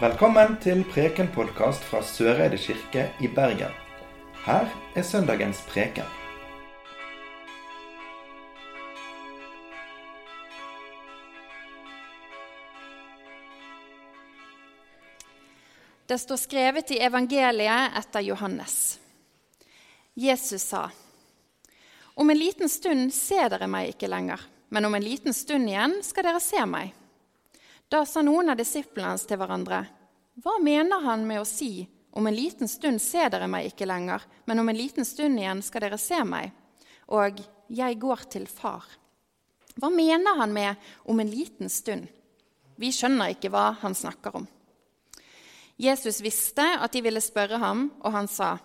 Velkommen til Preken-podkast fra Søreide kirke i Bergen. Her er søndagens preken. Det står skrevet i evangeliet etter Johannes. Jesus sa, Om en liten stund ser dere meg ikke lenger, men om en liten stund igjen skal dere se meg. Da sa noen av disiplene hans til hverandre, Hva mener han med å si, Om en liten stund ser dere meg ikke lenger, men om en liten stund igjen skal dere se meg, og jeg går til far? Hva mener han med 'om en liten stund'? Vi skjønner ikke hva han snakker om. Jesus visste at de ville spørre ham, og han sa,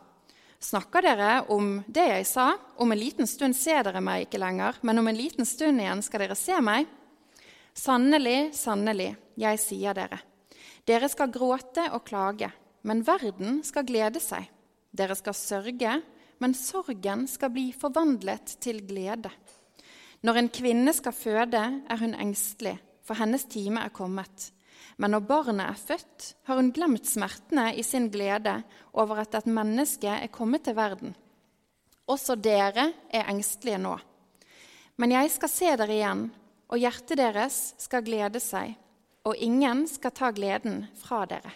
'Snakker dere om det jeg sa? Om en liten stund ser dere meg ikke lenger, men om en liten stund igjen skal dere se meg?' Sannelig, sannelig, jeg sier dere, dere skal gråte og klage, men verden skal glede seg. Dere skal sørge, men sorgen skal bli forvandlet til glede. Når en kvinne skal føde, er hun engstelig, for hennes time er kommet. Men når barnet er født, har hun glemt smertene i sin glede over at et menneske er kommet til verden. Også dere er engstelige nå. Men jeg skal se dere igjen, og hjertet deres skal glede seg, og ingen skal ta gleden fra dere.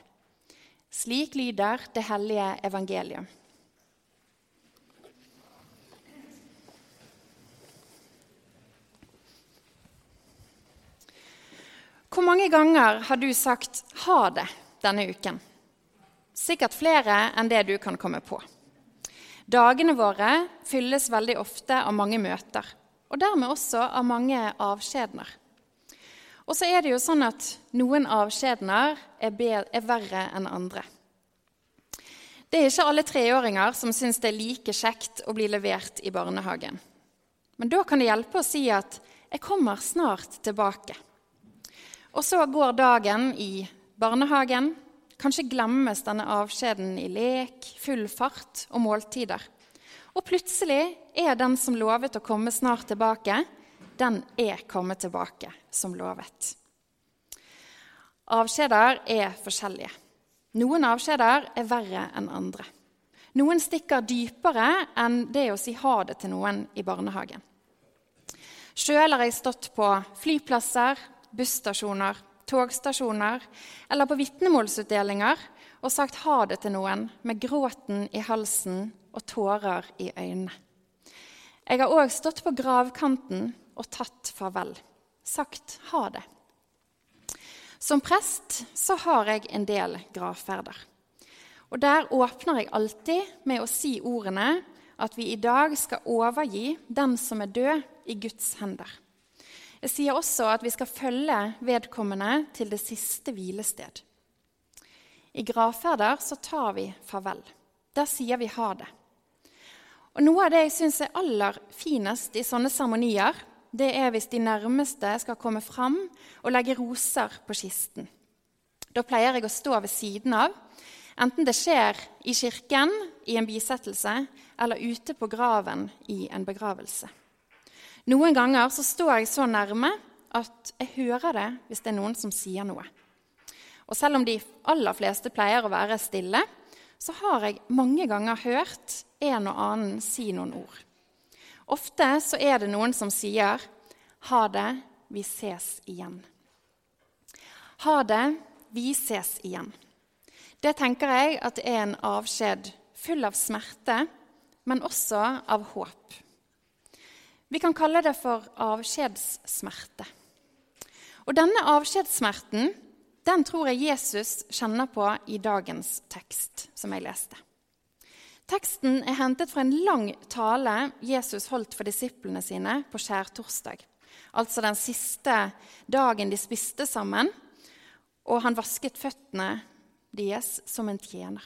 Slik lyder det hellige evangelium. Hvor mange ganger har du sagt 'ha det' denne uken? Sikkert flere enn det du kan komme på. Dagene våre fylles veldig ofte av mange møter, og dermed også av mange avskjedner. Og så er det jo sånn at noen avskjedner er, er verre enn andre. Det er ikke alle treåringer som syns det er like kjekt å bli levert i barnehagen. Men da kan det hjelpe å si at 'jeg kommer snart tilbake'. Og så går dagen i barnehagen. Kanskje glemmes denne avskjeden i lek, full fart og måltider. Og plutselig er den som lovet å komme snart tilbake, den er kommet tilbake som lovet. Avskjeder er forskjellige. Noen avskjeder er verre enn andre. Noen stikker dypere enn det å si ha det til noen i barnehagen. Sjøl har jeg stått på flyplasser, busstasjoner, togstasjoner eller på vitnemålsutdelinger og sagt ha det til noen med gråten i halsen og tårer i øynene. Jeg har òg stått på gravkanten og tatt farvel, sagt ha det. Som prest så har jeg en del gravferder. Og Der åpner jeg alltid med å si ordene at vi i dag skal overgi den som er død, i Guds hender. Jeg sier også at vi skal følge vedkommende til det siste hvilested. I gravferder så tar vi farvel. Der sier vi ha det. Og Noe av det jeg syns er aller finest i sånne seremonier, det er hvis de nærmeste skal komme fram og legge roser på kisten. Da pleier jeg å stå ved siden av, enten det skjer i kirken, i en bisettelse, eller ute på graven i en begravelse. Noen ganger så står jeg så nærme at jeg hører det hvis det er noen som sier noe. Og selv om de aller fleste pleier å være stille, så har jeg mange ganger hørt en og annen si noen ord. Ofte så er det noen som sier 'Ha det, vi ses igjen'. Ha det, vi ses igjen. Det tenker jeg at er en avskjed full av smerte, men også av håp. Vi kan kalle det for avskjedssmerte. Og denne avskjedssmerten den tror jeg Jesus kjenner på i dagens tekst, som jeg leste. Teksten er hentet fra en lang tale Jesus holdt for disiplene sine på skjærtorsdag. Altså den siste dagen de spiste sammen, og han vasket føttene deres som en tjener.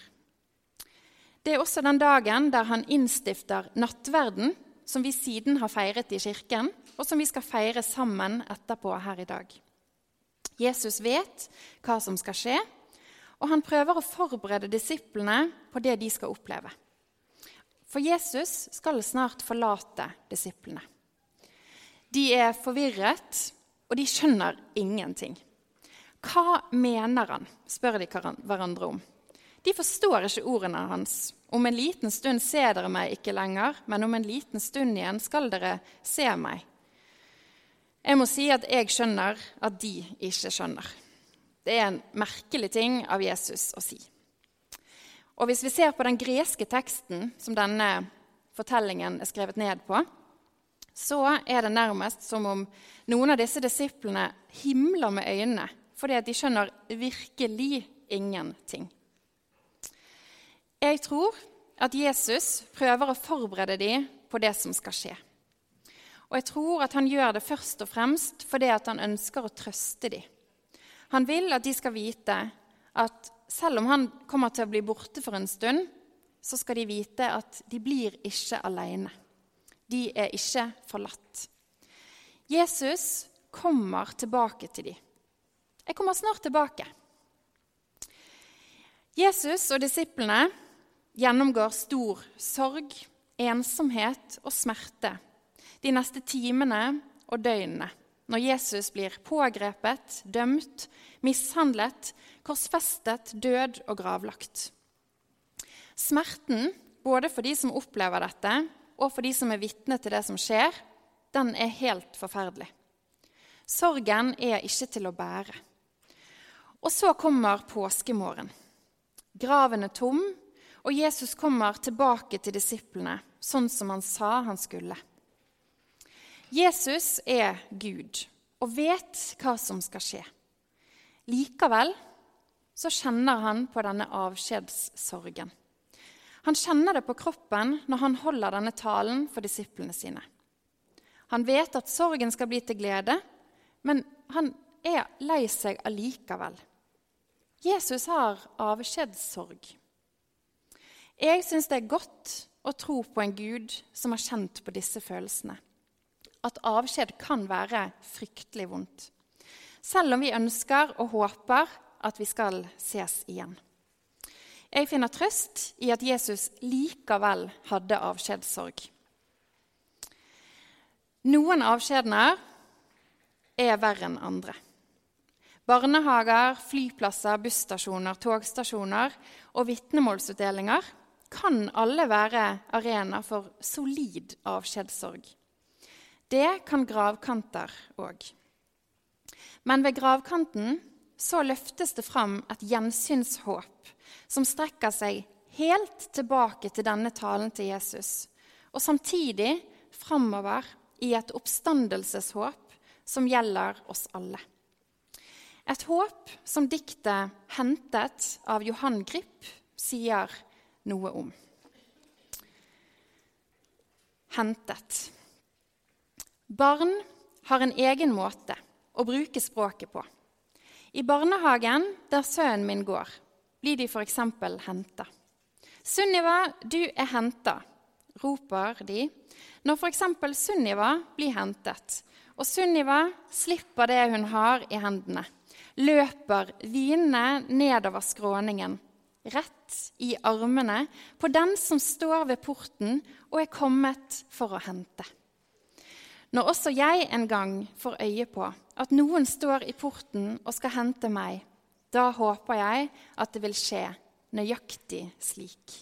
Det er også den dagen der han innstifter nattverden, som vi siden har feiret i kirken, og som vi skal feire sammen etterpå her i dag. Jesus vet hva som skal skje, og han prøver å forberede disiplene på det de skal oppleve. For Jesus skal snart forlate disiplene. De er forvirret, og de skjønner ingenting. Hva mener han? spør de hverandre om. De forstår ikke ordene hans. Om en liten stund ser dere meg ikke lenger, men om en liten stund igjen skal dere se meg. Jeg må si at jeg skjønner at de ikke skjønner. Det er en merkelig ting av Jesus å si. Og Hvis vi ser på den greske teksten som denne fortellingen er skrevet ned på, så er det nærmest som om noen av disse disiplene himler med øynene fordi de skjønner virkelig ingenting. Jeg tror at Jesus prøver å forberede dem på det som skal skje. Og jeg tror at han gjør det først og fremst fordi at han ønsker å trøste dem. Han vil at de skal vite at selv om han kommer til å bli borte for en stund, så skal de vite at de blir ikke alene. De er ikke forlatt. Jesus kommer tilbake til dem. Jeg kommer snart tilbake. Jesus og disiplene gjennomgår stor sorg, ensomhet og smerte de neste timene og døgnene når Jesus blir pågrepet, dømt, mishandlet, korsfestet, død og gravlagt. Smerten, både for de som opplever dette, og for de som er vitne til det som skjer, den er helt forferdelig. Sorgen er ikke til å bære. Og så kommer påskemorgen. Graven er tom, og Jesus kommer tilbake til disiplene, sånn som han sa han skulle. Jesus er Gud og vet hva som skal skje. Likevel så kjenner han på denne avskjedssorgen. Han kjenner det på kroppen når han holder denne talen for disiplene sine. Han vet at sorgen skal bli til glede, men han er lei seg allikevel. Jesus har avskjedssorg. Jeg syns det er godt å tro på en Gud som har kjent på disse følelsene at avskjed kan være fryktelig vondt. Selv om vi ønsker og håper at vi skal ses igjen. Jeg finner trøst i at Jesus likevel hadde avskjedssorg. Noen avskjedener er verre enn andre. Barnehager, flyplasser, busstasjoner, togstasjoner og vitnemålsutdelinger kan alle være arena for solid avskjedssorg. Det kan gravkanter òg. Men ved gravkanten så løftes det fram et gjensynshåp som strekker seg helt tilbake til denne talen til Jesus, og samtidig framover i et oppstandelseshåp som gjelder oss alle. Et håp som diktet 'Hentet' av Johan Gripp sier noe om. Hentet. Barn har en egen måte å bruke språket på. I barnehagen der sønnen min går, blir de f.eks. henta. 'Sunniva, du er henta', roper de når f.eks. Sunniva blir hentet, og Sunniva slipper det hun har i hendene, løper hvinende nedover skråningen, rett i armene på den som står ved porten og er kommet for å hente. Når også jeg en gang får øye på at noen står i porten og skal hente meg, da håper jeg at det vil skje nøyaktig slik.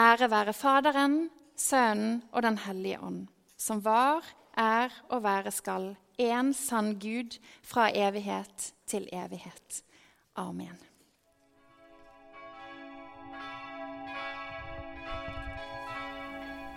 Ære være Faderen, Sønnen og Den hellige ånd, som var, er og være skal, en sann Gud fra evighet til evighet. Amen.